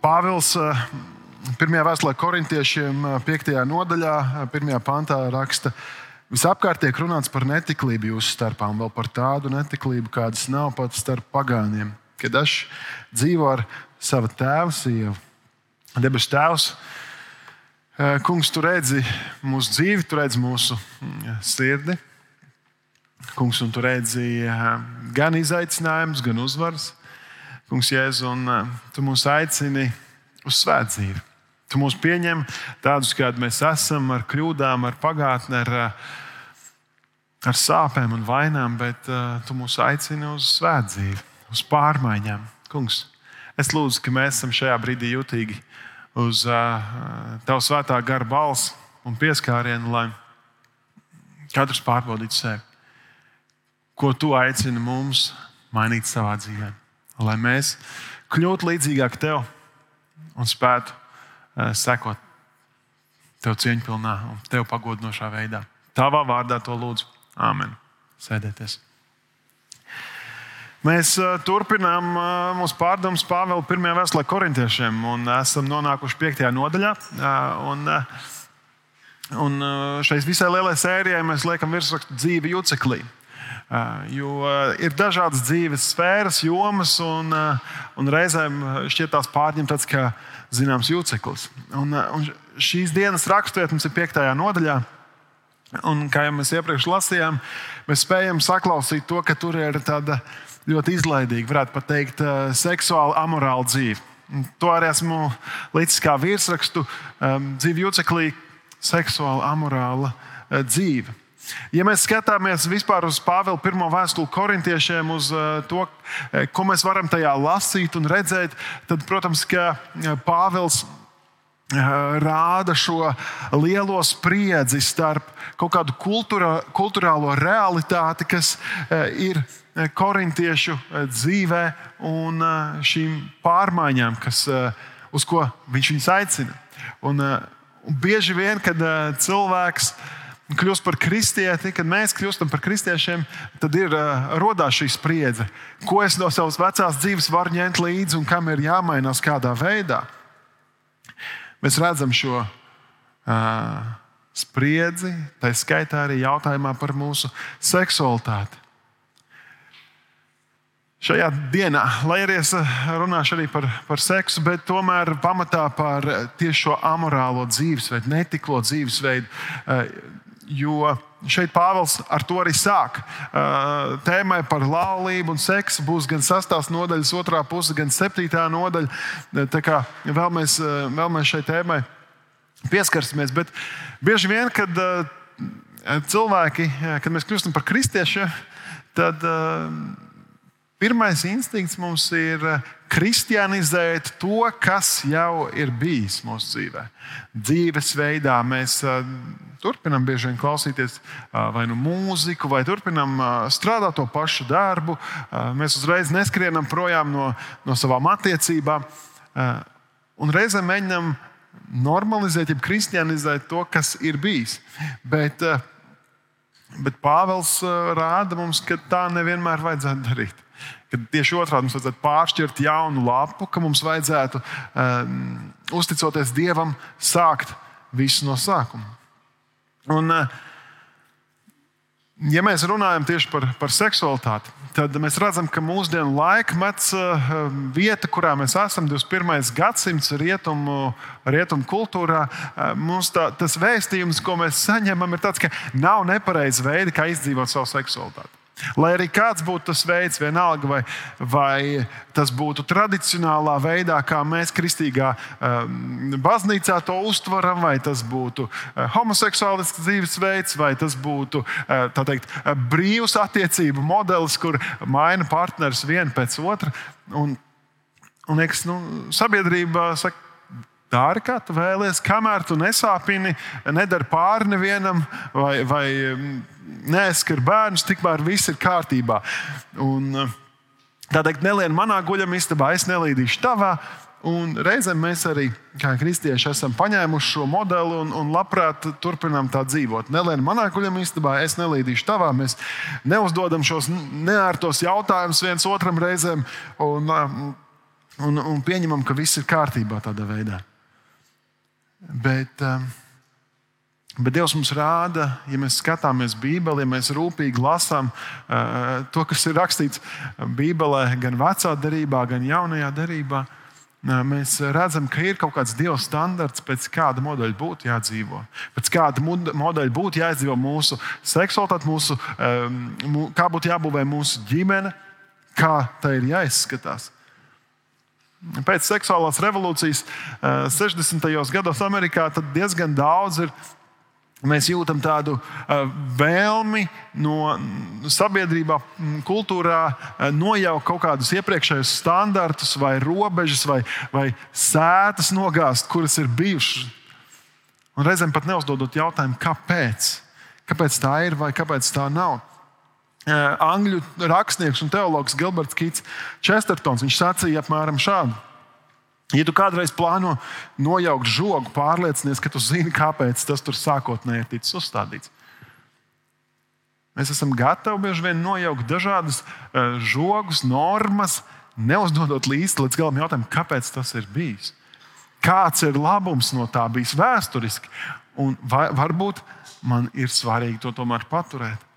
Pāvils eh, pirmajā vēstulē korintiešiem, 5. Eh, nodaļā, 1. Eh, pantā raksta, visapkārt tiek runāts par netiklību jūsu starpā, un vēl par tādu netiklību, kādas nav pat starp pagāniem. Kad es dzīvoju ar savu tēvu, sievu, debesu tēvs, kungs, tu redzi mūsu dzīvi, tu redzi mūsu mm, sirdi. Kungs, un tu redzi gan izaicinājumus, gan uzvaras. Kungs, Jēzu, un uh, tu mūs aicini uz svētdzīvi. Tu mūs pieņem tādus, kādi mēs esam, ar kļūdām, ar pagātni, ar, uh, ar sāpēm un vainām, bet uh, tu mūs aicini uz svētdzīvi, uz pārmaiņām. Kungs, es lūdzu, ka mēs esam šajā brīdī jutīgi uz uh, Tavu svētā gara balsi un pieskārienu, lai katrs pārbaudītu sevi. Ko tu aicini mums mainīt savā dzīvēm? Lai mēs kļūtu līdzīgāki tev un spētu uh, sekot tev cieņpilnā un tev pagodinošā veidā. Tavā vārdā to lūdzu. Āmen. Sēdieties. Mēs uh, turpinām uh, mūsu pārdomas Pāvila pirmajā vēstulē korintiešiem un esam nonākuši piektajā nodaļā. Un, un šai visai lielai sērijai mēs liekam virsrakstu dzīve juceklī. Jo ir dažādas dzīves sfēras, jomas, un, un reizēm šķiet tās pārņem tāds kā zināms jūceklis. Un, un šīs dienas raksturvieta ir 5. nodaļā. Un, kā jau mēs iepriekš lasījām, mēs spējam saklausīt to, ka tur ir tāda ļoti izlaidīga, varētu teikt, seksuāla, amorāla dzīve. Un to arī esmu līdzi kā virsrakstu um, dzīve jūceklī, seksuāla, amorāla dzīve. Ja mēs skatāmies vispār uz Pāvila pirmo vēstuli korintiešiem, uz eh, to, eh, ko mēs varam tajā lasīt un redzēt, tad, protams, ka eh, Pāvils rāda šo lielo spriedzi starp kaut kādu kultūra, kultūrālo realitāti, kas ir korintiešu dzīvē, un šīm pārmaiņām, kas, uz ko viņš viņus aicina. Un, un bieži vien, kad cilvēks ir kļūst par kristieti, kad mēs kļūstam par kristiešiem, tad ir uh, radās šī spriedze. Ko es no savas vecās dzīves varu ņemt līdzi un kam ir jāmainās kādā veidā? Mēs redzam šo uh, spriedzi, tā skaitā arī jautājumā par mūsu seksualitāti. Šajā dienā, lai arī es runāšu arī par, par seksu, bet tomēr pamatā par tieši šo amorālo dzīvesveidu, netiklo dzīvesveidu. Uh, jo šeit Pāvils ar to arī sāk. Tēmai par laulību un seksu būs gan sastāvs nodaļas otrā puse, gan septītā nodaļa. Tā kā vēl mēs, vēl mēs šai tēmai pieskarsimies. Bet bieži vien, kad cilvēki, kad mēs kļūstam par kristiešiem, tad pirmais instinkts mums ir kristianizēt to, kas jau ir bijis mūsu dzīvē. Dzīvesveidā mēs turpinām bieži vien klausīties vai nu mūziku, vai turpinām strādāt to pašu darbu. Mēs uzreiz neskrienam projām no, no savām attiecībām. Un reizēm mēģinām normalizēt, jeb kristianizēt to, kas ir bijis. Bet, bet Pāvils rāda mums, ka tā nevienmēr vajadzētu darīt. Kad tieši otrādi mums vajadzētu pāršķirt jaunu lapu, ka mums vajadzētu, um, uzticoties Dievam, sākt visu no sākuma. Un, eh, ja mēs runājam tieši par, par seksualitāti, tad mēs redzam, ka mūsdienu laikmets, eh, vieta, kurā mēs esam, 21. gadsimts, rietumu, rietumu kultūrā, eh, mums tā, tas vēstījums, ko mēs saņemam, ir tāds, ka nav nepareizi veidi, kā izdzīvot savu seksualitāti. Lai arī kāds būtu tas veids, vienalga, vai, vai tas būtu tradicionālā veidā, kā mēs kristīgā um, baznīcā to uztveram, vai tas būtu uh, homoseksuālisks dzīvesveids, vai tas būtu uh, teikt, brīvs attiecību modelis, kur maina partneris vienu pēc otra. Un, un liekas, nu, sabiedrība saka, Dari, kā tu vēlies, kamēr tu nesāpini, nedari pāri nevienam, vai, vai um, neaizskar bērnus, tikmēr viss ir kārtībā. Un, uh, tā teikt, nelien manā guļamistabā, es nelīdīšu tavā. Un reizēm mēs arī, kā kristieši, esam paņēmuši šo modeli un, un labprāt turpinām tā dzīvot. Nelien manā guļamistabā, es nelīdīšu tavā. Mēs neuzdodam šos neērtos jautājumus viens otram reizēm. Un, un, un pieņemam, ka viss ir kārtībā tādā veidā. Bet, um, bet Dievs mums rāda, ja mēs skatāmies Bībeli, ja mēs rūpīgi lasām uh, to, kas ir rakstīts Bībelē, gan vecā darbā, gan jaunajā darbā, uh, mēs redzam, ka ir kaut kāds Dieva standarts, pēc kāda modeļa būtu jādzīvo. Pēc kāda modeļa būtu jāizdzīvo mūsu seksualitāte, mūsu, um, kā būtu jābūvē mūsu ģimene, kā tai ir jāizskatās. Pēc seksuālās revolūcijas 60. Eh, gados Amerikā diezgan daudz ir. Mēs jūtam tādu uh, vēlmi no sabiedrībā, kultūrā uh, nojaukt kaut kādus iepriekšējos standartus, vai robežas, vai, vai sētas nogāzt, kuras ir bijušas. Un reizēm pat neuzdodot jautājumu, kāpēc? Kāpēc tā ir vai kāpēc tā nav? Angļu rakstnieks un teologs Gilberts Kits Chestertons. Viņš sacīja apmēram šādu. Ja tu kādreiz plāno nojaukt žogu, pārliecinies, ka tu zini, kāpēc tas tur sākotnēji ir ticis uzstādīts. Mēs esam gatavi bieži vien nojaukt dažādas žogus, normas, neuzdodot līdzi līdz galam jautājumu, kāpēc tas ir bijis. Kāds ir labums no tā bijis vēsturiski, un vai, varbūt man ir svarīgi to tomēr paturēt.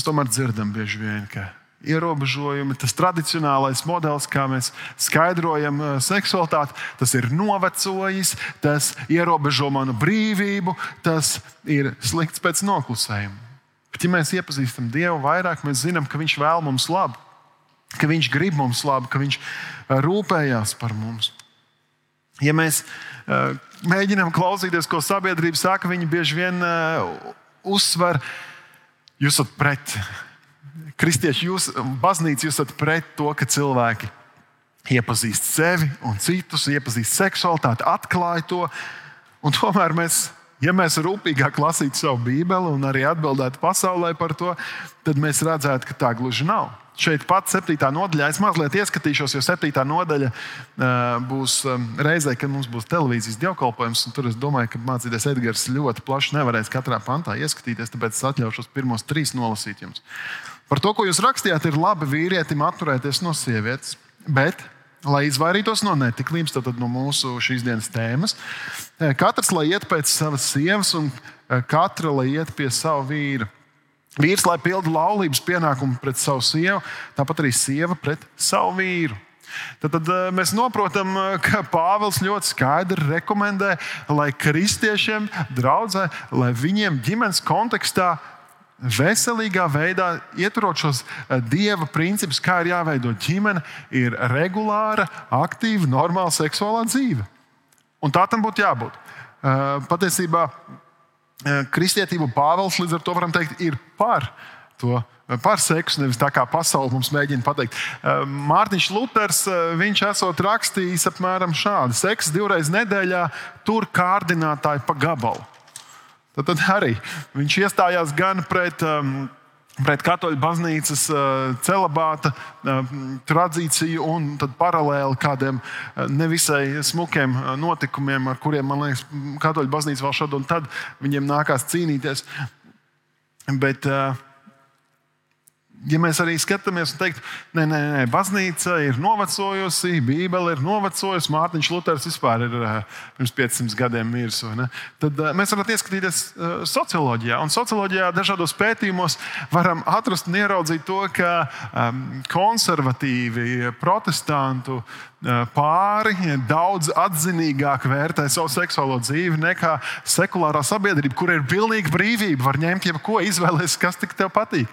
Mēs tomēr dzirdam bieži vien, ka ierobežojumi, tas tradicionālais modelis, kā mēs skaidrojam eh, seksualitāti, tas ir novecojis, tas ierobežo manu brīvību, tas ir slikts pēc noklusējuma. Bet, ja mēs iepazīstam Dievu vairāk, mēs zinām, ka Viņš vēl mums labu, ka Viņš grib mums labu, ka Viņš eh, rūpējās par mums. Ja mēs uh, mēģinām klausīties, ko sabiedrība saka, viņi bieži vien uh, uzsver, uh, Jūs esat pret. Kristieši, jūs, baznīca, jūs esat pret to, ka cilvēki iepazīst sevi un citus, iepazīst seksualitāti, atklāj to. Un tomēr mēs, ja mēs rūpīgāk lasītu savu Bībeli un arī atbildētu pasaulē par to, tad mēs redzētu, ka tā gluži nav šeit pat 7. nodaļā. Es mazliet ieskatīšos, jo 7. nodaļa būs reizē, kad mums būs televīzijas dievkalpojums. Tur es domāju, ka mācīties Edgars ļoti plaši nevarēs katrā pantā ieskatīties, tāpēc es atļaušos pirmos trīs nolasīt jums. Par to, ko jūs rakstījāt, ir labi vīrietim atturēties no sievietes, bet, lai izvairītos no netiklības, tad no mūsu šīs dienas tēmas, katrs lai iet pēc savas sievas un katra lai iet pie sava vīra. Vīrs, lai pilda laulības pienākumu pret savu sievu, tāpat arī sieva pret savu vīru. Tad, tad eh, mēs saprotam, ka Pāvils ļoti skaidri rekomendē, lai kristiešiem, draudzē, lai viņiem ģimenes kontekstā veselīgā veidā ieturot šos eh, dieva principus, kā ir jāveido ģimene, ir regulāra, aktīva, normāla seksuālā dzīve. Un tā tam būtu jābūt. Patiesībā Eh, kristietību Pāvils līdz ar to varam teikt, ir par to. Eh, par seksu, nevis tā kā pasaule mums mēģina pateikt. Eh, Mārtiņš Luters, viņš esot rakstījis apmēram šādu: Seks divreiz nedēļā, tur kārdinātāji pa gabalu. Tad, tad arī viņš iestājās gan pret um, pret katoļu baznīcas uh, celibāta uh, tradīciju un paralēli kādiem uh, nevisai smukiem notikumiem, ar kuriem, man liekas, katoļu baznīca vēl šad un tad viņiem nākās cīnīties. Bet, uh, ja mēs arī skatāmies un teiktu, nē, nē, nē, baznīca ir novecojusi, Bībele ir novecojusi, Mārtiņš Luters vispār ir uh, pirms 500 gadiem miris, tad uh, mēs varam ieskatīties uh, socioloģijā. Un socioloģijā dažādos pētījumos varam atrast un ieraudzīt to, ka um, konservatīvi, protestantu pāri daudz atzinīgāk vērtē savu seksuālo dzīvi nekā sekulārā sabiedrība, kur ir pilnīga brīvība, var ņemt jebko, izvēlēties, kas tik tev patīk.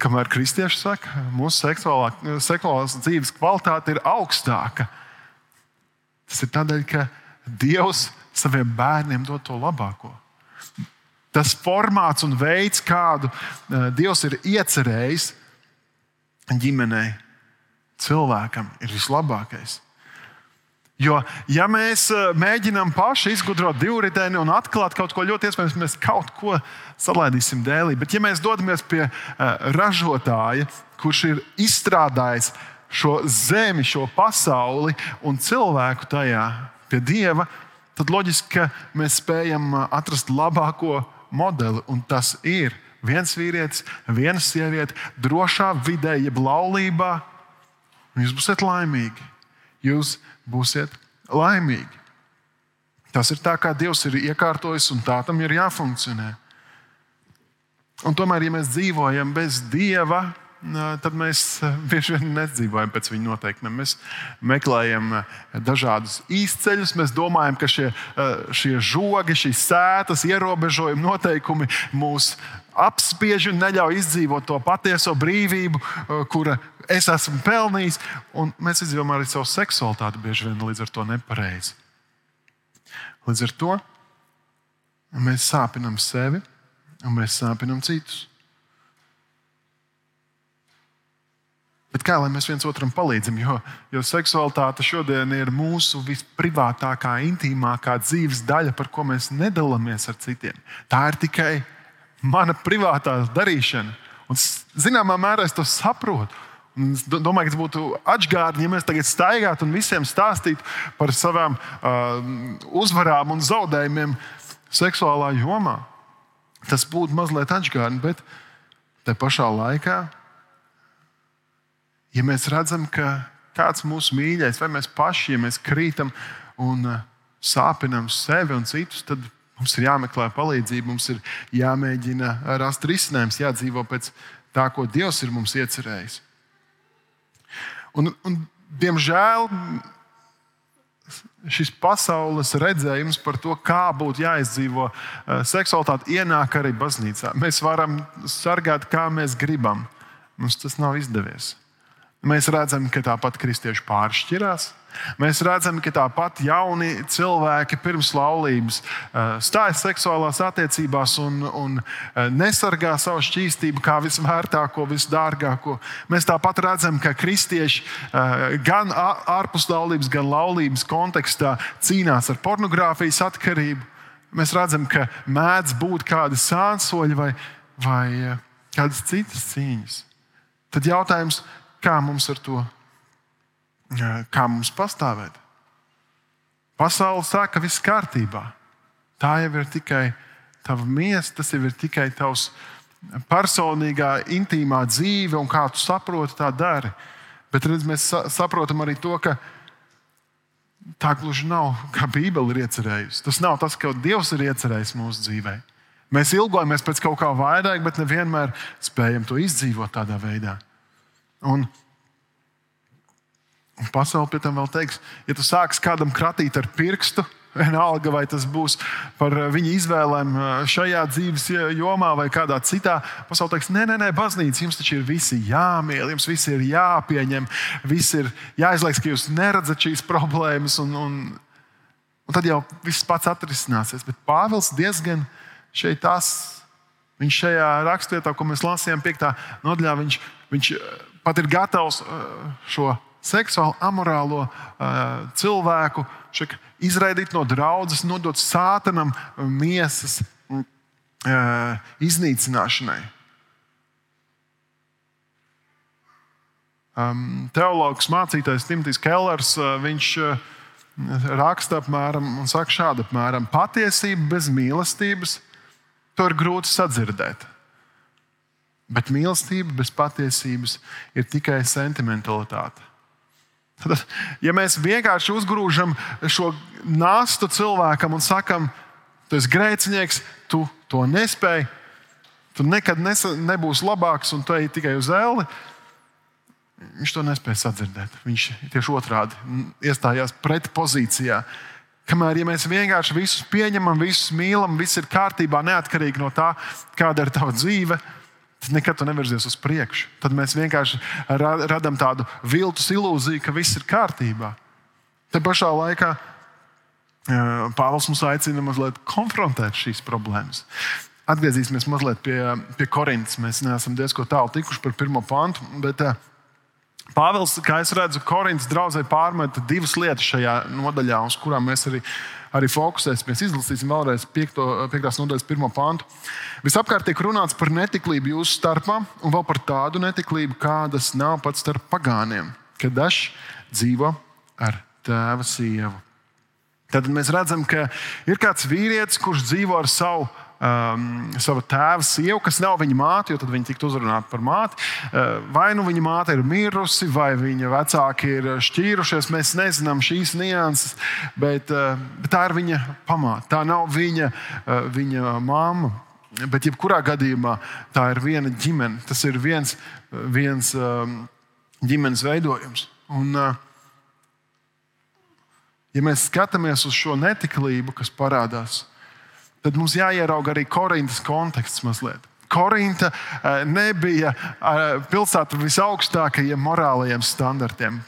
Kamēr kristieši saka, mūsu seksuālā, seksuālās dzīves kvalitāte ir augstāka. Tas ir tādēļ, ka Dievs saviem bērniem dod to labāko. Tas formāts un veids, kādu eh, Dievs ir iecerējis ģimenei, cilvēkam, ir vislabākais. Jo, ja mēs eh, mēģinām paši izgudrot divriteni un atklāt kaut ko ļoti iespējams, mēs kaut ko salaidīsim dēlī. Bet, ja mēs dodamies pie uh, ražotāja, kurš ir izstrādājis šo zemi, šo pasauli un cilvēku tajā, pie dieva, tad loģiski, ka mēs spējam eh, atrast labāko modeli, un tas ir viens vīrietis, viena sieviete, drošā vidē, jeb laulībā. Jūs būsiet laimīgi. Jūs būsiet laimīgi. Tas ir tā, kā Dievs ir iekārtojis, un tā tam ir jāfunkcionē. Un tomēr, ja mēs dzīvojam bez Dieva, tad mēs bieži vien nedzīvojam pēc viņa noteikumiem. Mēs meklējam dažādus izceļus, mēs domājam, ka šie, šie žogi, šīs sētas, ierobežojumi, noteikumi mūs apspiež un neļauj izdzīvot to patieso brīvību, kura es esmu pelnījis. Un mēs izdzīvojam arī savu seksualitāti bieži vien līdz ar to nepareizi. Līdz ar to mēs sāpinam sevi un mēs sāpinam citus. Bet kā lai mēs viens otram palīdzam? Jo, jo seksualitāte šodien ir mūsu visprivātākā, intīmākā dzīves daļa, par ko mēs nedalāmies ar citiem. Tā ir tikai mana privātā darīšana. Un, zināmā mērā es to saprotu. Un es domāju, ka tas būtu atgādni, ja mēs tagad staigātu un visiem stāstītu par savām uh, uzvarām un zaudējumiem seksuālā jomā. Tas būtu mazliet atgādni, bet te pašā laikā ja mēs redzam, ka kāds mūsu mīļais, vai mēs paši, ja mēs krītam un uh, sāpinam sevi un citus, tad mums ir jāmeklē palīdzība, mums ir jāmēģina rast risinājums, jādzīvo pēc tā, ko Dievs ir mums iecerējis. Un, un, diemžēl šis pasaules redzējums par to, kā būtu jāizdzīvo uh, seksualitāte, ienāk arī baznīcā. Mēs varam sargāt, kā mēs gribam. Mums tas nav izdevies. Mēs redzam, ka tāpat kristieši pāršķirās. Mēs redzam, ka tāpat jauni cilvēki pirms laulības eh, stājas seksuālās attiecībās un, un eh, nesargā savu šķīstību kā visvērtāko, visdārgāko. Mēs tāpat redzam, ka kristieši eh, gan ārpus laulības, gan laulības kontekstā cīnās ar pornogrāfijas atkarību. Mēs redzam, ka mēdz būt kādi sānsoļi vai, vai kādas citas cīņas. Tad jautājums ir, kā mums ar to, kā mums pastāvēt. Pasaule saka, ka viss kārtībā. Tā jau ir tikai tava miesa, tas jau ir tikai tavs personīgā, intīmā dzīve, un kā tu saproti, tā dari. Bet redz, mēs saprotam arī to, ka tā gluži nav, kā Bībele ir iecerējusi. Tas nav tas, ko Dievs ir iecerējis mūsu dzīvē. Mēs ilgojamies pēc kaut kā vairāk, bet nevienmēr spējam to izdzīvot tādā veidā. Un, un pasaule pie tam vēl teiks, ja tu sāksi kādam kratīt ar pirkstu, vienalga vai tas būs par viņa izvēlēm uh, šajā dzīves jomā vai kādā citā, pasaule teiks, nē, nē, nē baznīca, jums taču ir visi jāmīl, jums visi ir jāpieņem, viss ir jāizlaiks, ka jūs neredzat šīs problēmas. Un, un, un tad jau viss pats atrisināsies. Bet Pāvils diezgan šeit tas. Viņš šajā rakstvietā, ko mēs lasījām, 5. nodaļā, viņš, viņš pat ir gatavs uh, šo seksuāli amorālo uh, cilvēku izraidīt no draudzes, nodot sātanam miesas uh, iznīcināšanai. Um, teologs mācītājs Timotejs Kellers viņš raksta apmēram un saka šādi: apmēram, patiesība bez mīlestības to ir grūti sadzirdēt. Bet mīlestība bez patiesības ir tikai sentimentalitāte. Tad, ja mēs vienkārši uzgrūžam šo nastu cilvēkam un sakam, tu esi grēcinieks, tu to nespēji, tu nekad nesa, nebūsi labāks un tu ej tikai uz elli, viņš to nespēja sadzirdēt. Viņš tieši otrādi iestājās pretpozīcijā. Kamēr ja mēs vienkārši visus pieņemam, visus mīlam, viss ir kārtībā, neatkarīgi no tā, kāda ir tava dzīve, tad nekad nevirzies uz priekšu. Tad mēs vienkārši radām tādu viltus ilūziju, ka viss ir kārtībā. Te pašā laikā Pāvils mums aicina mazliet konfrontēt šīs problēmas. Atgriezīsimies mazliet pie, pie Korintas. Mēs neesam diezgan tālu tikuši par pirmo pantu. Bet, Pāvils, kā es redzu, Korintas draudzē pārmeta divas lietas šajā nodaļā, uz kurām mēs arī arī fokusēsimies. Izlasīsim vēlreiz 5. nodaļas pirmo pantu. Visapkārt tiek runāts par netiklību jūsu starpā, un vēl par tādu netiklību, kādas nav pat starp pagāniem, kad dažs dzīvo ar tēva sievu. Tad mēs redzam, ka ir kāds vīrietis, kurš dzīvo ar savu um, sava tēva sievu, kas nav viņa māte, jo tad viņa tiktu uzrunāta par māti. Uh, vai nu viņa māte ir mirusi, vai viņa vecāki ir šķīrušies. Mēs nezinām šīs nianses, bet, uh, bet tā ir viņa pamāte. Tā nav viņa, uh, viņa mamma. Bet, jebkurā gadījumā, tā ir viena ģimene. Tas ir viens, viens um, ģimenes veidojums. Un, uh, ja mēs skatāmies uz šo netiklību, kas parādās, tad mums jāierauga arī Korintas konteksts mazliet. Korinta uh, nebija uh, pilsēta visaugstākajiem morālajiem standartiem.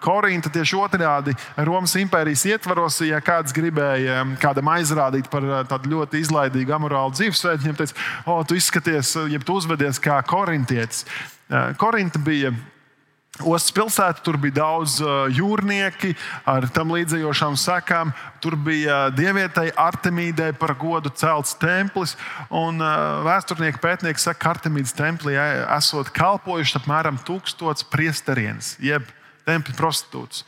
Korinta tieši otrādi Romas impērijas ietvaros, ja kāds gribēja kādam aizrādīt par tādu ļoti izlaidīgu, amorālu dzīvesveidu, viņam teica, o, tu izskaties, ja tu uzvedies kā korintietis. Korinta bija Ostas pilsēta, tur bija daudz jūrnieki ar tam līdzējošām sekām. Tur bija dievietai Artemīdai par godu celts templis. Un vēsturnieki pētnieki saka, ka Artemīdas templī esot kalpojuši apmēram tūkstots priesterienes, jeb tempļa prostitūts.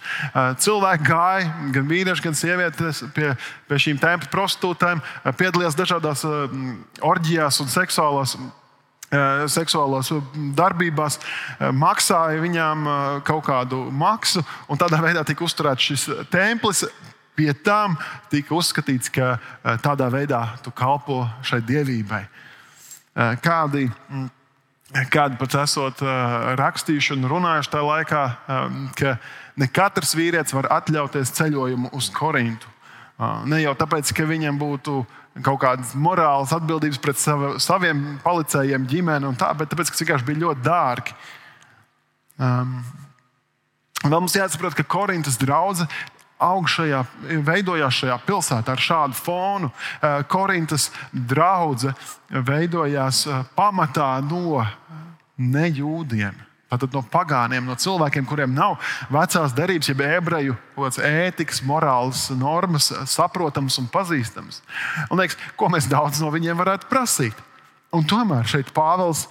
Cilvēki gāja, gan vīrieši, gan sievietes, pie, pie šīm tempļa prostitūtēm, piedalījās dažādās orģijās un seksuālās seksuālās darbībās, maksāja viņām kaut kādu maksu, un tādā veidā tika uzturēts šis templis. Pie tam tika uzskatīts, ka tādā veidā tu kalpo šai dievībai. Kādi, kādi pat esot rakstījuši un runājuši tajā laikā, ka ne katrs vīrietis var atļauties ceļojumu uz Korintu. Ne jau tāpēc, ka viņam būtu kaut kādas morālas atbildības pret sava, saviem policējiem, ģimeni tā, bet tāpēc, ka vienkārši bija ļoti dārgi. Um, vēl mums jāsaprot, ka Korintas draudzene aug šajā, veidojās šajā pilsētā ar šādu fonu. Korintas draudzene veidojās pamatā no nejūdiem. Tātad no pagāniem, no cilvēkiem, kuriem nav vecās derības, jeb ebreju ētikas, morāles normas, saprotamas un pazīstamas. Un liekas, ko mēs daudz no viņiem varētu prasīt? Un tomēr šeit Pāvils,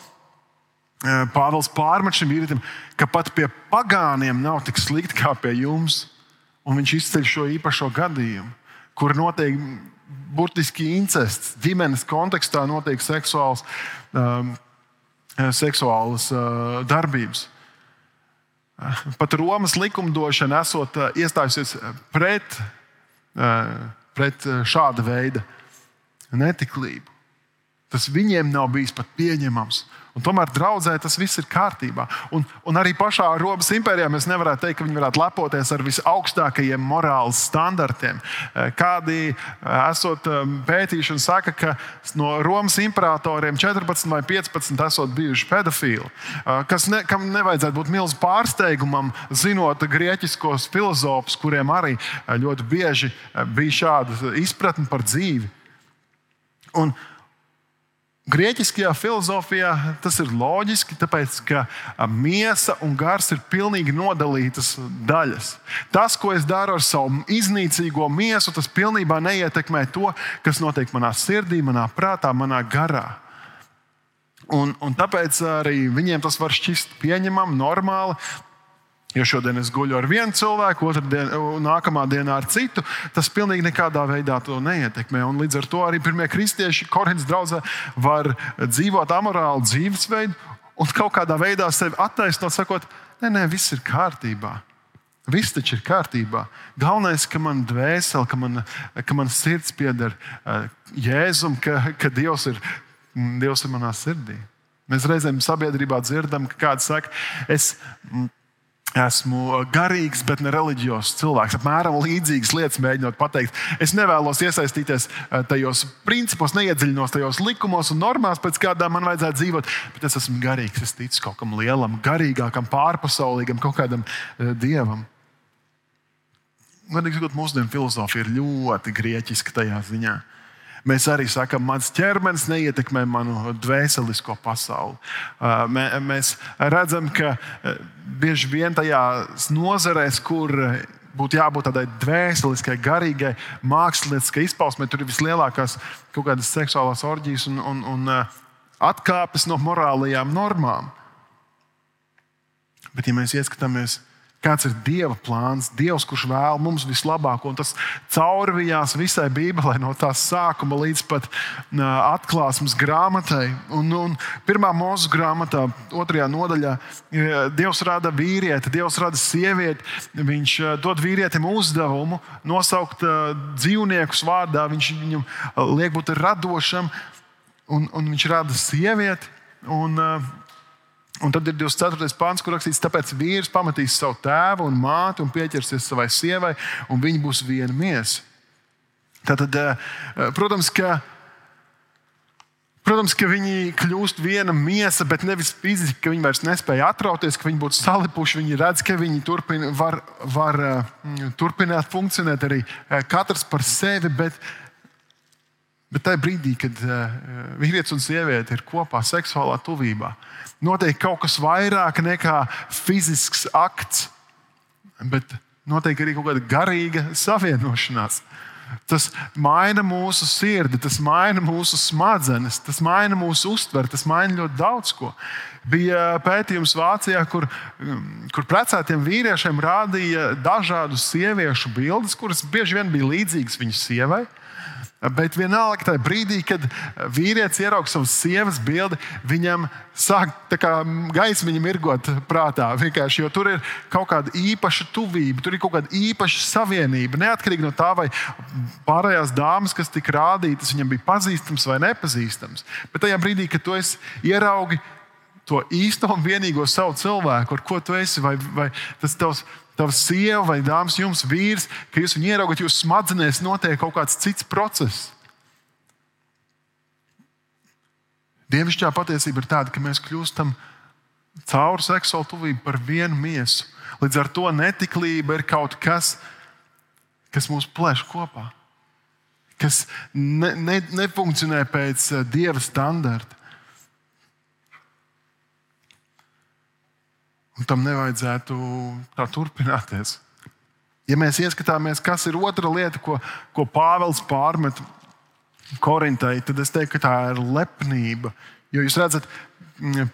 eh, Pāvils pārmet šim vīrietim, ka pat pie pagāniem nav tik slikti kā pie jums. Un viņš izceļ šo īpašo gadījumu, kur notiek burtiski incests, ģimenes kontekstā notiek seksuāls. Um, seksuālas eh, darbības. Eh, pat Romas likumdošana esot iestājusies pret, pret šāda veida netiklību. Tas viņiem nav bijis pat pieņemams. Un tomēr draudzē tas viss ir kārtībā. Un, un arī pašā Romas impērijā mēs nevaram teikt, ka viņi varētu lepoties ar visaugstākajiem morāles standartiem. Eh, kādi eh, esot eh, pētīšana saka, ka no Romas imperatoriem 14 vai 15 esot bijuši pedofili. Kas ne, kam nevajadzētu būt milzīgam pārsteigumam, zinot grieķiskos filozofus, kuriem arī ļoti bieži bija šāda izpratne par dzīvi. Un, Grieķiskajā filozofijā tas ir loģiski, tāpēc ka miesa un gars ir pilnīgi nodalītas daļas. Tas, ko es daru ar savu iznīcīgo miesu, tas pilnībā neietekmē to, kas notiek manā sirdī, manā prātā, manā garā. Un, un tāpēc arī viņiem tas var šķist pieņemami, normāli. Jo šodien es guļu ar vienu cilvēku, dienā, nākamā dienā ar citu. Tas pilnīgi nekādā veidā to neietekmē. Un līdz ar to arī pirmie kristieši Korintas draugā var dzīvot amorālu dzīvesveidu un kaut kādā veidā sevi attaisnot, sakot, nē, nē, viss ir kārtībā. Viss taču ir kārtībā. Galvenais, ka man dvēsele, ka man, ka man sirds pieder uh, Jēzum, ka, ka Dievs, ir, Dievs ir manā sirdī. Mēs reizēm sabiedrībā dzirdam, ka kāds saka, es. Mm, Esmu garīgs, bet ne reliģijos cilvēks. Apmēram līdzīgas lietas mēģinot pateikt. Es nevēlos iesaistīties eh, tajos principos, neiedziļinos tajos likumos un normās, pēc kādām man vajadzētu dzīvot. Bet es esmu garīgs, es ticu kaut kam lielam, garīgākam, pārpasaulīgam, kaut kādam uh, dievam. Godīgi sakot, mūsdienu filozofija ir ļoti grieķiska tajā ziņā. Uh, Mēs arī sakām, mans ķermenis neietekmē manu dvēselisko pasauli. Mēs redzam, ka bieži vien tajās nozarēs, kur būtu jābūt tādai dvēseliskai, garīgai, mākslinieckai izpausmē, tur ir vislielākās kaut kādas seksuālās orģijas un, un, un atkāpes no morālajām normām. Bet, ja mēs ieskatāmies, kāds ir Dieva plāns, Dievs, kurš vēl mums vislabāko. Un tas caurvijās visai Bībelē, no tās sākuma līdz pat atklāsmes grāmatai. Un, un pirmā mūža grāmatā, otrajā nodaļā, Dievs rada vīrieti, Dievs rada sievieti. Viņš dod vīrietim uzdevumu nosaukt dzīvniekus vārdā, viņš viņam liek būt radošam, un, un viņš rada sievieti. Un, uh, Un tad ir 24. pāns, kur rakstīts, tāpēc vīrs pametīs savu tēvu un māti un pieķersies savai sievai, un viņi būs viena miesa. Tātad, eh, protams, ka, protams, ka viņi kļūst viena miesa, bet nevis fiziski, ka viņi vairs nespēja atrauties, ka viņi būtu salipuši. Viņi redz, ka viņi turpina, var, var eh, turpināt funkcionēt arī eh, katrs par sevi. Bet, bet tajā brīdī, kad vīrietis un sieviete ir kopā seksuālā tuvībā, notiek kaut kas vairāk nekā fizisks akts, bet notiek arī kaut kāda garīga savienošanās. Tas maina mūsu sirdi, tas maina mūsu smadzenes, tas maina mūsu uztveri, tas maina ļoti daudz ko. Bija pētījums Vācijā, kur, kur precētiem vīriešiem rādīja dažādu sieviešu bildes, kuras bieži vien bija līdzīgas viņu sievai. Bet vienalga, tajā brīdī, kad vīrietis ieraudzīja savu sievas bildi, viņam sāk gaismiņa mirgot prātā. Jo tur ir kaut kāda īpaša tuvība, tur ir kaut kāda īpaša savienība. Neatkarīgi no tā, vai pārējās dāmas, kas tika rādītas, viņam bija pazīstams vai nepazīstams. Bet tajā brīdī, kad tu ieraugi to īsto un vienīgo savu cilvēku, ar ko tu esi, vai, vai tas tavs tava sieva vai dāmas, jums vīrs, ka jūs viņu ieraugat, jūsu smadzenēs notiek kaut kāds cits process. Dievišķā patiesība ir tāda, ka mēs kļūstam caur seksuālu tuvību par vienu miesu. Līdz ar to netiklība ir kaut kas, kas mūs plēš kopā, kas ne, ne, nefunkcionē pēc eh, dieva standarta. Un tam nevajadzētu tā turpināties. Ja mēs ieskatāmies, kas ir otra lieta, ko, ko Pāvils pārmet Korintai, tad es teiktu, ka tā ir lepnība. Jo jūs redzat,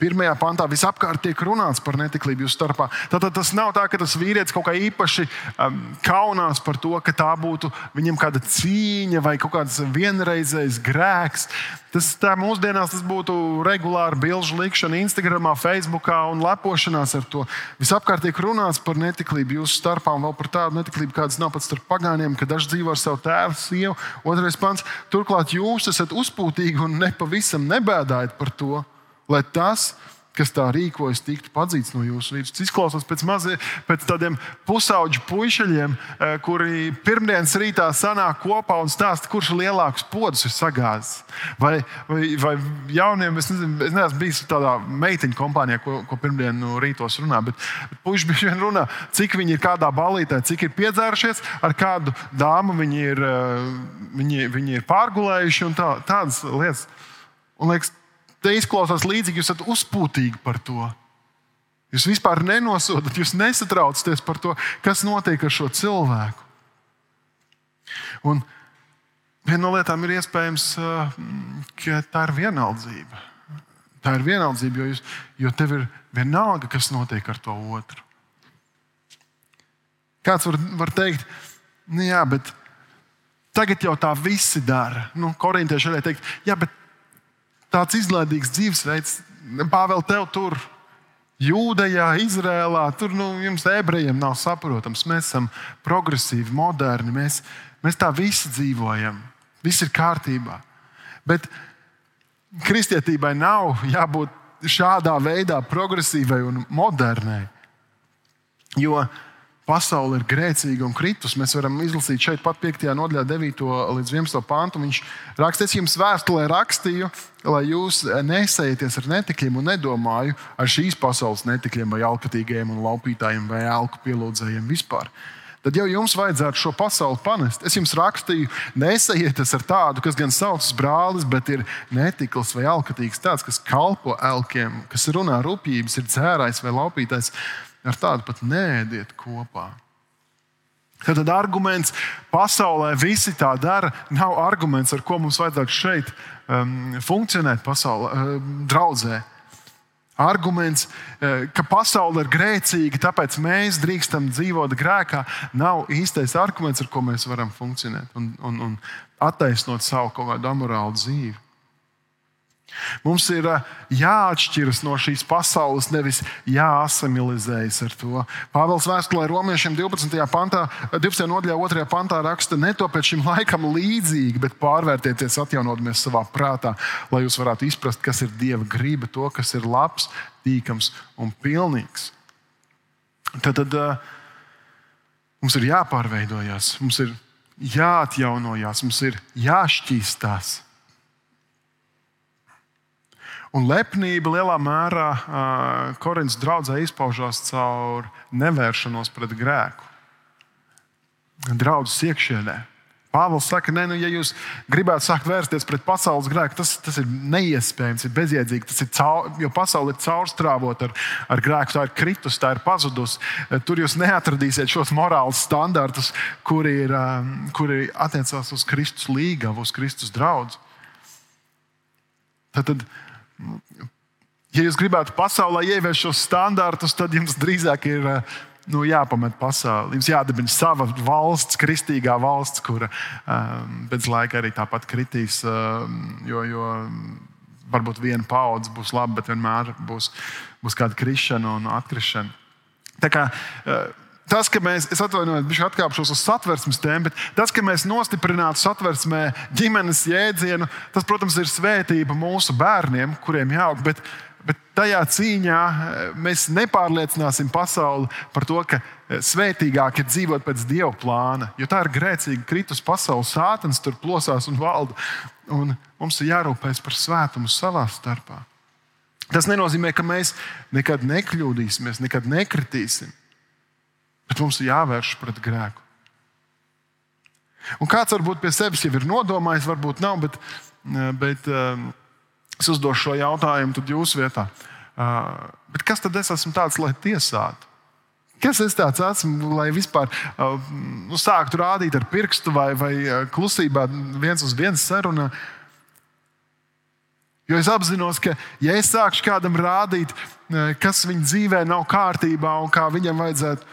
pirmajā pantā visapkārt tiek runāts par netiklību jūsu starpā. Tad tas nav tā, ka tas vīrietis kaut kā īpaši um, kaunās par to, ka tā būtu viņam kāda cīņa vai kaut kāds vienreizējs grēks. Tas mūsdienās tas būtu regulāri bilžu likšana Instagram, Facebook un lepošanās ar to. Visapkārt tiek runāts par netiklību jūsu starpā un vēl par tādu netiklību, kādas nav pat starp pagāniem, ka daži dzīvo ar savu tēvu, sievu. Otrais pants - turklāt jūs esat uzpūtīgi un nepavisam nebēdājat par to lai tas, kas tā rīkojas, tiktu padzīts no jūsu vidus. Tas izklausās pēc, mazie, pēc tādiem pusauģu puišiem, eh, kuri pirmdienas rītā sanāk kopā un stāsta, kurš lielāks podus ir sagāzis. Vai, vai, vai jauniem, es, nezinu, es neesmu bijis tādā meitiņu kompānijā, ko, ko pirmdienu rītos runā, bet puiši bieži vien runā, cik viņi ir kādā balītē, cik ir piedzērušies, ar kādu dāmu viņi ir, eh, viņi, viņi ir pārgulējuši un tā, tādas lietas. Un liekas, te izklausās līdzīgi, jūs esat uzpūtīgi par to. Jūs vispār nenosodat, jūs nesatraucaties par to, kas notiek ar šo cilvēku. Un viena no lietām ir iespējams, ka tā ir vienaldzība. Tā ir vienaldzība, jo, jūs, jo tev ir vienalga, kas notiek ar to otru. Kāds var, var teikt, nu jā, bet tagad jau tā visi dara. Nu, Korintieši varētu teikt, jā, bet tāds izlaidīgs dzīvesveids, Pāvēl, tev tur, Jūdejā, Izrēlā, tur nu, jums, ebrejiem, nav saprotams. Mēs esam progresīvi, moderni, mēs, mēs tā visi dzīvojam, viss ir kārtībā. Bet kristietībai nav jābūt šādā veidā progresīvai un modernai. Jo pasaule ir grēcīga un kritus. Mēs varam izlasīt šeit, pat 5. nodaļā, 9. līdz 11. pāntu. Viņš raksta, es jums vēstulē rakstīju, lai jūs nesējieties ar netikļiem un nedomāju ar šīs pasaules netikļiem, vai alkatīgiem un laupītājiem, vai elku pielūdzējiem vispār. Tad jau jums vajadzētu šo pasauli panest. Es jums rakstīju, nesajieties ar tādu, kas gan saucas brālis, bet ir netikls vai alkatīgs, tāds, kas kalpo elkiem, kas runā rupjības, ir dzērājs vai laupītājs ar tādu pat nēdiet kopā. Tad arguments pasaulē visi tā dara, nav arguments, ar ko mums vajadzētu šeit um, funkcionēt pasaulē, um, draudzē. arguments, eh, ka pasaule ir grēcīga, tāpēc mēs drīkstam dzīvot grēkā, nav īstais arguments, ar ko mēs varam funkcionēt un, un, un attaisnot savu kaut kādu amorālu dzīvi. Mums ir eh, jāatšķiras no šīs pasaules, nevis jāasimilizējas ar to. Pāvils vēstulē romiešiem 12. pantā, 12. nodaļā, 2. pantā raksta, netopiet šim laikam līdzīgi, bet pārvērtieties, atjaunoties savā prātā, lai jūs varētu izprast, kas ir Dieva griba, to, kas ir labs, tīkams un pilnīgs. Tad, tad uh, mums ir jāpārveidojas, mums ir jāatjaunojas, mums ir jāšķīstās. Un lepnība lielā mērā uh, Korintas draudzē izpaužās caur nevēršanos pret grēku. Draudzes iekšienē. Pāvils saka, ka, nu, ja jūs gribētu sākt vērsties pret pasaules grēku, tas, tas ir neiespējams, ir bezjēdzīgi. Ir caur, jo pasaule ir caurstrāvota ar, ar grēku, tā ir kritus, tā ir pazudusi. Tur jūs neatradīsiet šos morālus standartus, kuri, ir, kuri attiecās uz Kristus līgavu, uz Kristus draugu. Tad, tad Ja jūs gribētu pasaulē ieviest šos standartus, tad jums drīzāk ir eh, nu, jāpamet pasauli. Jums jādibina sava valsts, kristīgā valsts, kura um, pēc laika arī tāpat kritīs. Um, jo, jo varbūt viena paudze būs laba, bet vienmēr būs, būs kāda krišana un atkrišana. Tā kā, uh, tas, ka mēs, es atvainojos, viņš atkāpšos uz satversmes tēmu, bet tas, ka mēs nostiprinātu satversmē ģimenes jēdzienu, tas, protams, ir svētība mūsu bērniem, kuriem jāaug. Bet, bet tajā cīņā eh, mēs nepārliecināsim pasauli par to, ka eh, svētīgāk ir dzīvot pēc dieva plāna. Jo tā ir grēcīga kritus pasaules sātens, tur plosās un valda. Un mums ir jārūpējas par svētumu savā starpā. Tas nenozīmē, ka mēs nekad nekļūdīsimies, nekad nekritīsim. Bet mums ir jāvērš pret grēku. Un kāds varbūt pie sevis jau ir nodomājis, varbūt nav, bet, eh, bet uh, es uzdošu šo jautājumu jūsu vietā. Uh, kas tad es esmu tāds, lai tiesātu? Kas es tāds esmu, lai vispār nu, sāktu rādīt ar pirkstu vai, vai klusībā viens uz viens sarunā? Jo es apzinos, ka, ja es sākšu kādam rādīt, kas viņa dzīvē nav kārtībā un kā viņam vajadzētu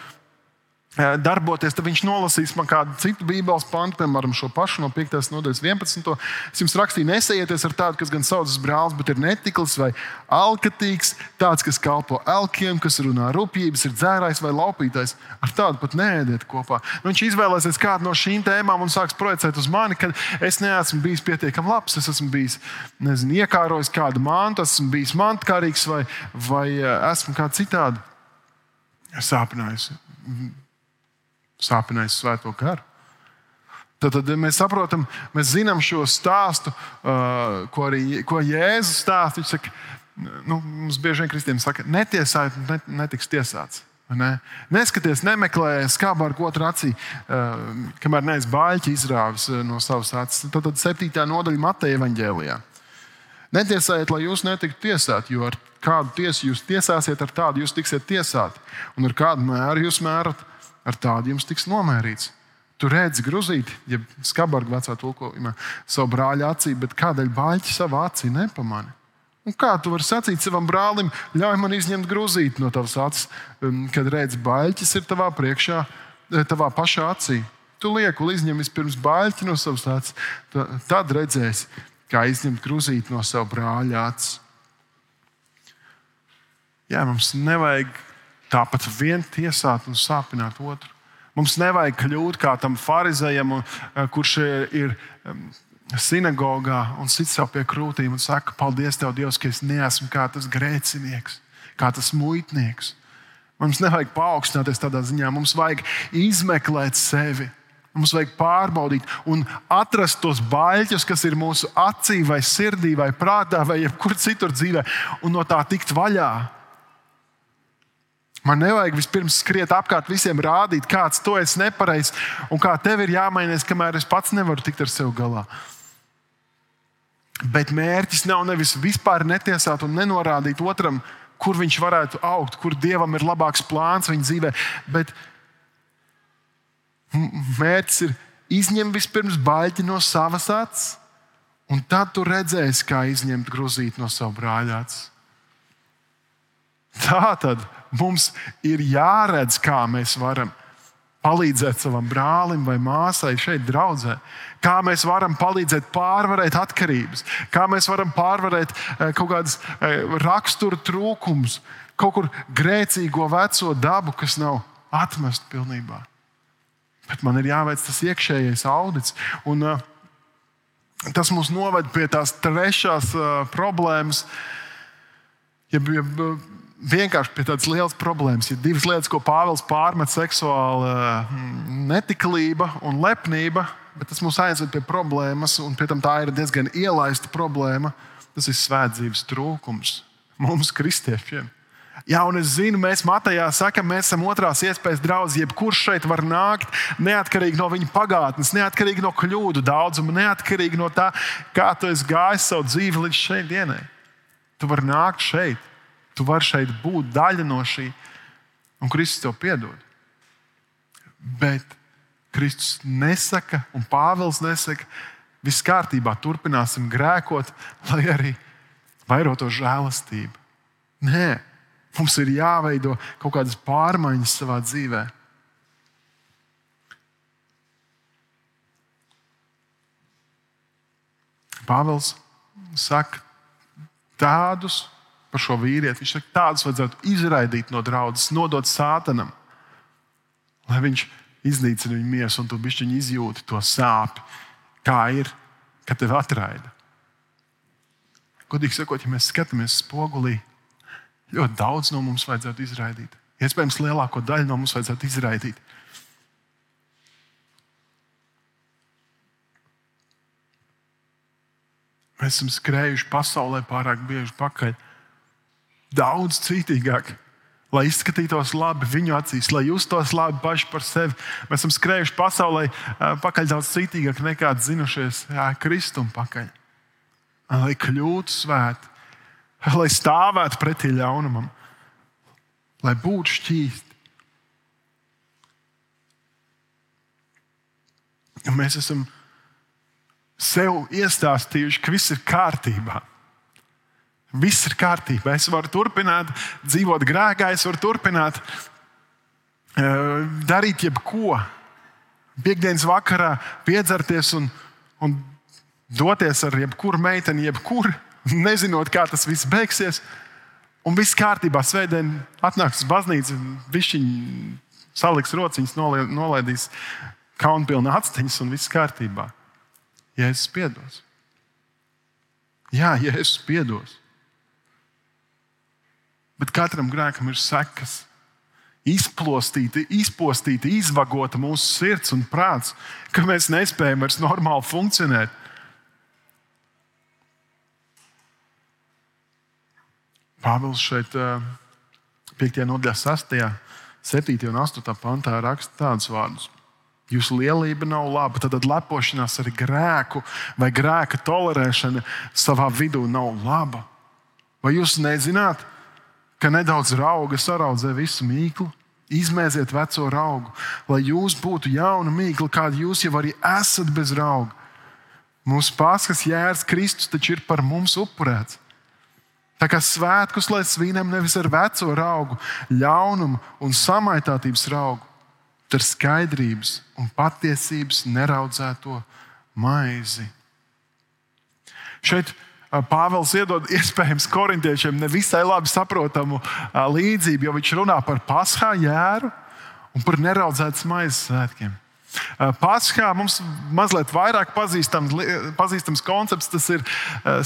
darboties, tad viņš nolasīs man kādu citu Bībeles pantu, piemēram, šo pašu no 5. nodaļas 11. Es jums rakstīju, nesējieties ar tādu, kas gan saucas brālis, bet ir netikls vai alkatīgs, tāds, kas kalpo elkiem, kas runā rupjības, ir dzērājs vai laupītājs. Ar tādu pat neēdiet kopā. Viņš izvēlēsies kādu no šīm tēmām un sāks projicēt uz mani, ka es neesmu bijis pietiekami labs, es esmu bijis nezinu, iekārojis kādu mantu, esmu bijis mantkārīgs vai, vai esmu kā citādi sāpinājis sāpinājis svēto garu. Tad, tad mēs saprotam, mēs zinām šo stāstu, uh, ko arī ko Jēzus stāsta. Viņš saka, nu, mums bieži vien kristieši saka, netiesājiet, net, netiks tiesāts. Ne? Neskaties, nemeklē skābu ar otru acī, uh, kamēr neesmu baļķi izrāvis uh, no savas acis. Tad, tad 7. nodaļa Mateja evaņģēlijā. Netiesājiet, lai jūs netiktu tiesāti, jo ar kādu tiesu jūs tiesāsiet, ar tādu jūs tiksiet tiesāti. Un ar kādu mēru jūs mērat, ar tādu jums tiks nomērīts. Tu redzi grūzīti, ja skabargu vecā tulkojumā, savu brāļa acī, bet kādēļ baļķi savā acī nepamani? Un kā tu vari sacīt savam brālim, ļauj man izņemt grūzīti no tavas acis, um, kad redzi, baļķis ir tavā priekšā, eh, tavā pašā acī. Tu lieki, izņem vispirms baļķi no savas acis, tad redzēsi, kā izņemt grūzīti no sava brāļa acis. Jā, mums nevajag tāpat vien tiesāt un sāpināt otru. Mums nevajag kļūt kā tam farizējam, eh, kurš ir sinagogā un sit sev pie krūtīm un saka, paldies, Tev, Dievs, ka es neesmu kā tas grēcinieks, kā tas muitnieks. Mums nevajag paaugstināties tādā ziņā, mums vajag izmeklēt sevi. Mums vajag pārbaudīt un atrast tos baļķus, kas ir mūsu acī, vai sirdī, vai prātā, vai jebkur citur dzīvē, un no tā tikt vaļā. Man nevajag vispirms skriet apkārt visiem, rādīt, kāds to es nepareizs un kā tev ir jāmainās, kamēr es pats nevaru tikt ar sevi galā. Bet mērķis nav nevis vispār netiesāt un nenorādīt otram, kur viņš varētu augt, kur dievam ir labāks plāns viņa dzīvē. Bet mērķis ir izņemt vispirms baļķi no savas acis, un tad tu redzēsi, kā izņemt grūzīti no sava brāļa acis. Tā tad mums ir jāredz, kā mēs varam palīdzēt savam brālim vai māsai šeit, draudzē. Kā mēs varam palīdzēt pārvarēt atkarības, kā mēs varam pārvarēt eh, kaut kādas eh, rakstura trūkumus, kaut kur grēcīgo veco dabu, kas nav atmesta pilnībā. Bet man ir jāveic tas iekšējais audits. Un, uh, tas mūs noved pie tās trešās problēmas, jeb, jeb vienkārši pie tādas lielas problēmas. Ir divas lietas, ko Pāvils pārmet - seksuāla mm, netiklība un lepnība, bet tas mūs aizved pie problēmas, un pie tam tā ir diezgan ielaista problēma. Tas ir svētdzīves trūkums mums, kristiešiem. Jā, un es zinu, mēs Matejā sakām, mēs esam otrās iespējas draugi. Jebkurš šeit var nākt, neatkarīgi no viņa pagātnes, neatkarīgi no kļūdu daudzuma, neatkarīgi no tā, kā tu esi gājis savu dzīvi līdz šai dienai. Tu vari nākt šeit, Tu vari šeit būt daļa no šī, un Kristus tev piedod. Bet Kristus nesaka, un Pāvils nesaka, viss kārtībā, turpināsim grēkot, lai arī vairoto žēlastību. Nē, mums ir jāveido kaut kādas pārmaiņas savā dzīvē. Pāvils saka, tādus par šo vīrieti. Viņš saka, tādus vajadzētu izraidīt no draudzes, nodot sātanam, lai viņš iznīcina viņu miesu un tu bišķiņi izjūti to sāpi, kā ir, kad tevi atraida. Godīgi sakot, ja mēs skatāmies spogulī, ļoti daudz no mums vajadzētu izraidīt. Iespējams, lielāko daļu no mums vajadzētu izraidīt. Mēs esam skrējuši pasaulē pārāk bieži pakaļ daudz cītīgāk. Lai izskatītos labi viņu acīs, lai justos labi paši par sevi. Mēs esam skrējuši pasaulē pakaļ daudz cītīgāk nekā zinušies Kristum pakaļ. Lai kļūtu svēti, lai stāvētu pretī ļaunumam, lai būtu šķīsti. Mēs esam sev iestāstījuši, ka viss ir kārtībā. Viss ir kārtībā. Es varu turpināt dzīvot grēkā, es varu turpināt uh, darīt jebko. Piektdienas vakarā piedzerties un, un doties ar jebkuru meiteni, jebkuru, nezinot, kā tas viss beigsies. Un viss kārtībā. Svētdien atnāks uz baznīcu, viņš saliks rociņas, nolaidīs kaunpilnu actiņas un viss kārtībā. Jēzus piedos. Jā, Jēzus piedos. Bet katram grēkam ir sekas. Izplostīta, izpostīta, izvagota mūsu sirds un prāts, ka mēs nespējam vairs normāli funkcionēt. Pāvils šeit, 5. nodaļā, 6., 7. un 8. pantā raksta tādus vārdus. Jūsu lielība nav laba, tad lepošanās ar grēku vai grēka tolerēšana savā vidū nav laba. Vai jūs nezināt, ka nedaudz rauga saraudzē visu mīklu. Izmēziet veco augu, lai jūs būtu jauna mīkla, kāda jūs jau arī esat bez rauga. Mūsu paskas jērs Kristus taču ir par mums upurēts. Tā kā svētkus lai svinam nevis ar veco augu, ļaunumu un samaitātības augu, bet ar skaidrības un patiesības neraudzēto maizi. Šeit Pāvils iedod iespējams korintiešiem nevisai labi saprotamu līdzību, jo viņš runā par paskā jēru un par neraudzētas maizes svētkiem. Paskā mums mazliet vairāk pazīstams, pazīstams koncepts. Tas ir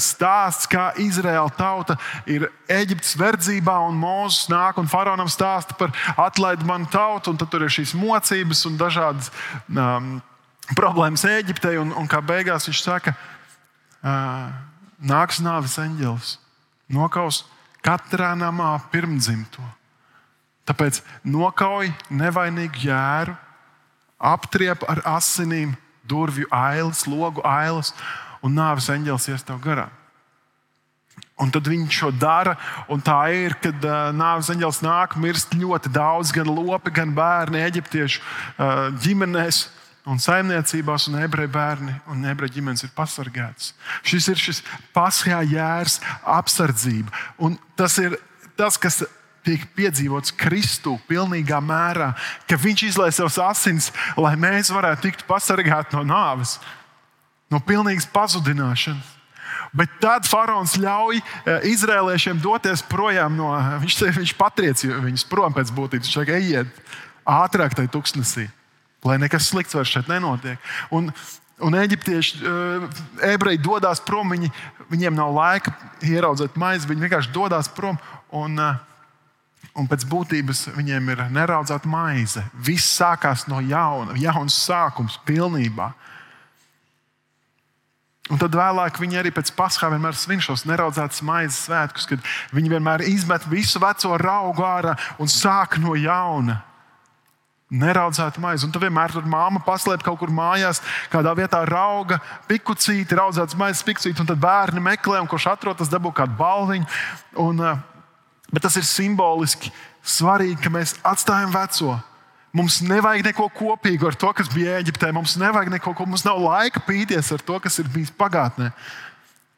stāsts, kā Izraēla tauta ir Eģiptes verdzībā, un Mozus nāk un faraonam stāsta par atlaidu manu tautu, un tur ir šīs mocības un dažādas um, problēmas Eģiptei, un, un kā beigās viņš saka, uh, nāks nāves eņģelis, nokaus katrā namā pirmdzimto. Tāpēc nokauj nevainīgu jēru, aptriep ar asinīm durvju ailes, logu ailes, un nāves eņģelis ies tev garām. Un tad viņš to dara, tā ir, kad uh, nāves eņģelis nāk, mirst ļoti daudz, gan lopi, gan bērni, eģiptiešu uh, ģimenēs. Uh, un saimniecībās, un ebreju bērni un ebreju ģimenes ir pasargāts. Šis ir šis paskā jērs, apsardzība. Un tas ir tas, kas tiek piedzīvots Kristu pilnīgā mērā, ka Viņš izlaiž savus asins, lai mēs varētu tikt pasargāti no nāves, no pilnīgas pazudināšanas. Bet tad faraons ļauj eh, izrēliešiem doties projām no viņš. Viņš patriec viņus prom pēc būtības. Viņš saka, ejiet ātrāk tajā tuksnesī, lai nekas slikts vairs šeit nenotiek. Un, un eģiptieši, eh, ebreji dodas prom, viņi, viņiem nav laika ieraudzīt maizi, viņi vienkārši dodas prom. Un, uh, Un pēc būtības viņiem ir neraudzēta maize. Viss sākās no jauna, jauns sākums pilnībā. Un tad vēlāk viņi arī pēc paskā vienmēr svin šos neraudzētas maizes svētkus, kad viņi vienmēr izmet visu veco raugu ārā un sāk no jauna. Neraudzēta maize. Un tu vienmēr tur māma paslēp kaut kur mājās, kādā vietā rauga pikucīti, raudzētas maizes pikucīti, un tad bērni meklē, un kurš atrod, tas dabū kādu balviņu. Un, uh, Bet tas ir simboliski svarīgi, ka mēs atstājam veco. Mums nevajag neko kopīgu ar to, kas bija Eģiptē. Mums nevajag neko, mums nav laika pīties ar to, kas ir bijis pagātnē.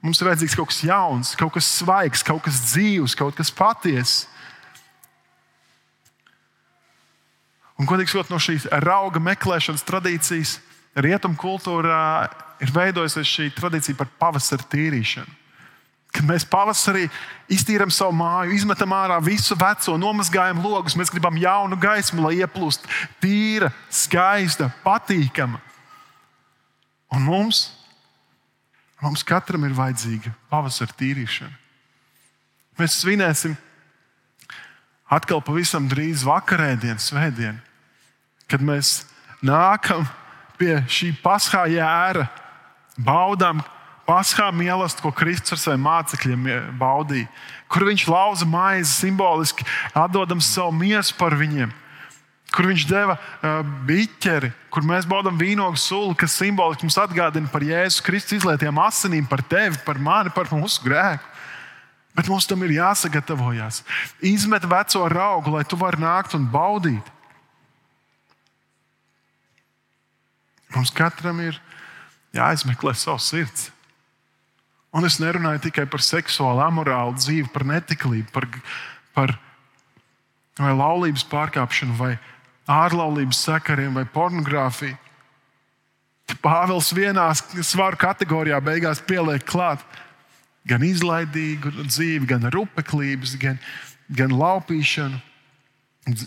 Mums ir vajadzīgs kaut kas jauns, kaut kas svaigs, kaut kas dzīves, kaut kas patiess. Un, godīgi sakot, no šīs rauga meklēšanas tradīcijas rietumu kultūrā ir veidojusies šī tradīcija par pavasara tīrīšanu. Kad mēs pavasarī iztīrām savu māju, izmetam ārā visu veco, nomazgājam logus, mēs gribam jaunu gaismu, lai ieplūst tīra, skaista, patīkama. Un mums, mums katram ir vajadzīga pavasara tīrīšana. Mēs svinēsim atkal pavisam drīz vakarēdienu, svētdienu, kad mēs nākam pie šī paskā jēra, baudām paskā mīlestību, ko Kristus ar saviem mācekļiem baudīja, kur viņš lauza maizi simboliski, atdodam savu miesu par viņiem. Kur viņš deva uh, biķeri, kur mēs baudām vīnogu sulu, kas simboliski mums atgādina par Jēzus Kristus izlietiem asinīm, par tevi, par mani, par mūsu grēku. Bet mums tam ir jāsagatavojas. Izmet veco augu, lai tu varētu nākt un baudīt. Mums katram ir jāizmeklē savs sirds. Un es nerunāju tikai par seksuālu, amorālu dzīvi, par netiklību, par, par laulības pārkāpšanu, vai ārlaulības sakariem, vai pornogrāfiju. Pāvils vienā svaru kategorijā beigās pieliek klāt gan izlaidīgu dzīvi, gan rupeklības, gan, gan laupīšanu,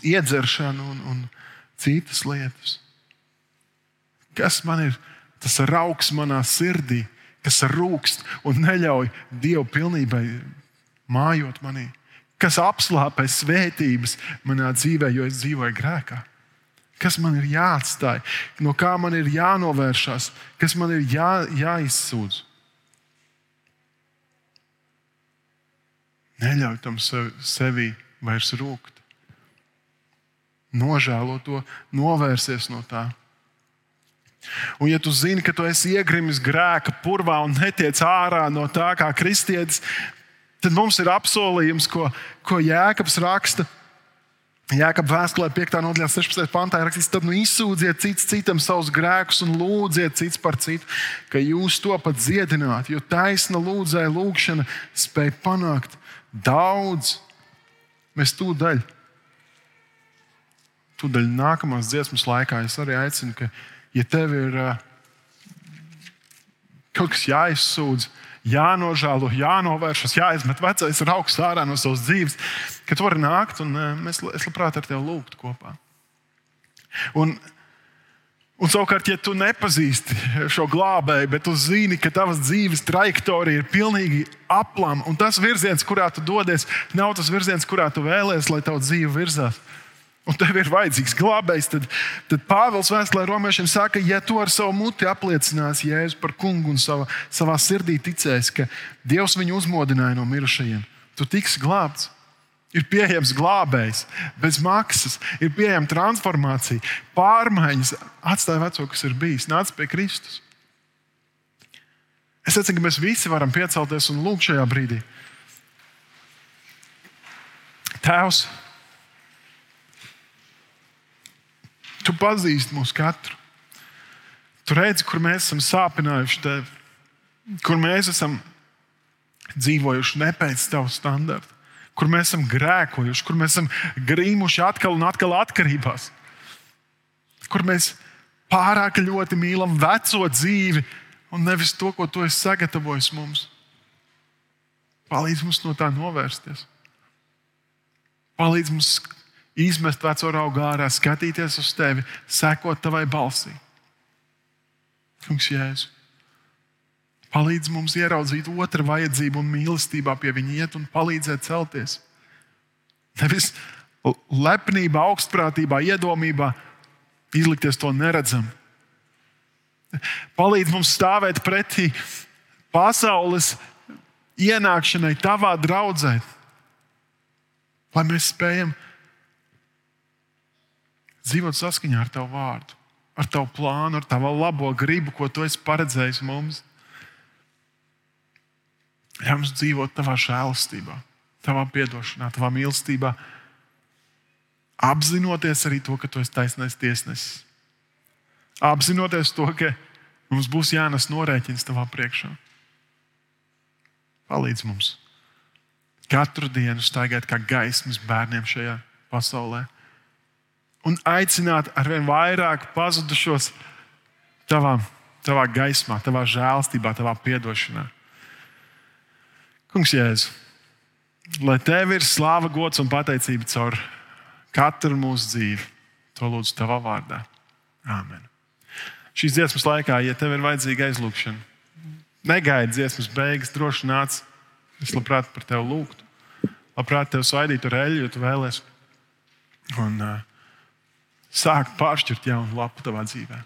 iedzeršanu un, un citas lietas. Kas man ir tas rauks manā sirdī? kas rūkst un neļauj Dievu pilnībai mājot manī, kas apslāpē svētības manā dzīvē, jo es dzīvoju grēkā. Kas man ir jāatstāj, no kā man ir jānovēršas, kas man ir jā, jāizsūdz. Neļauj tam sevi vairs rūkt. Nožēlo to, novērsies no tā. Un, ja tu zini, ka tu esi iegrimis grēka purvā un netiec ārā no tā kā kristietis, tad mums ir apsolījums, ko, ko Jēkabs raksta. Jēkabs vēstulē 5. nodaļā, 16. pantā ir rakstīts, tad nu izsūdziet cits citam savus grēkus un lūdziet cits par citu, ka jūs to pat dziedināt. Jo taisna lūdzēja lūgšana spēj panākt daudz. Mēs tūdaļ, tūdaļ nākamās dziesmas laikā es arī aicinu, ka ja tev ir uh, kaut kas jāizsūdz, jānožēlo, jānovēršas, jāizmet vecais raugs ārā no savas dzīves, ka tu vari nākt un uh, mēs, es labprāt ar tevi lūgtu kopā. Un, un savukārt, ja tu nepazīsti šo glābēju, bet tu zini, ka tavas dzīves trajektorija ir pilnīgi aplama, un tas virziens, kurā tu dodies, nav tas virziens, kurā tu vēlēsies, lai tava dzīve virzās un tev ir vajadzīgs glābējs, tad, tad Pāvils vēstulē romiešiem saka, ja tu ar savu muti apliecināsi Jēzu par kungu un savā, savā sirdī ticēsi, ka Dievs viņu uzmodināja no mirušajiem, tu tiksi glābts. Ir pieejams glābējs, bez maksas, ir pieejama transformācija, pārmaiņas, atstāja veco, kas ir bijis, nāc pie Kristus. Es teicu, ka mēs visi varam piecelties un lūgt šajā brīdī. Tēvs, Tu pazīsti mūs katru. Tu redzi, kur mēs esam sāpinājuši tevi, kur mēs esam dzīvojuši ne pēc tava standarta, kur mēs esam grēkojuši, kur mēs esam grīmuši atkal un atkal atkarībās, kur mēs pārāk ļoti mīlam veco dzīvi un nevis to, ko tu esi sagatavojis mums. Palīdz mums no tā novērsties. Palīdz mums izmest veco raugu ārā, skatīties uz tevi, sekot tavai balsī. Kungs, Jēzus. Palīdz mums ieraudzīt otru vajadzību un mīlestībā pie viņa iet un palīdzēt celties. Nevis lepnībā, augstprātībā, iedomībā izlikties to neredzam. Palīdz mums stāvēt pretī pasaules ienākšanai tavā draudzē, lai mēs spējam dzīvot saskaņā ar tavu vārdu, ar tavu plānu, ar tavu labo gribu, ko tu esi paredzējis mums. Ļauj mums dzīvot tavā žēlastībā, tavā atdošanā, tavā mīlestībā, apzinoties arī to, ka tu esi taisnais tiesnesis. Apzinoties to, ka mums būs jānes norēķins tavā priekšā. Palīdz mums katru dienu staigāt kā gaismas bērniem šajā pasaulē un aicināt ar vien vairāk pazudušos tavā, tavā gaismā, tavā žēlstībā, tavā atdošanā. Kungs, Jēzu, lai tev ir slāva, gods un pateicība caur katru mūsu dzīvi. To lūdzu tavā vārdā. Āmen. Šīs dziesmas laikā, ja tev ir vajadzīga aizlūgšana, negaidi dziesmas beigas, droši nāc. Es labprāt par tevi lūgtu. Labprāt tevi svaidītu ar eļļu, ja tu vēlēsies. Un uh, sākt pāršķirt jaunu lapu tavā dzīvēm.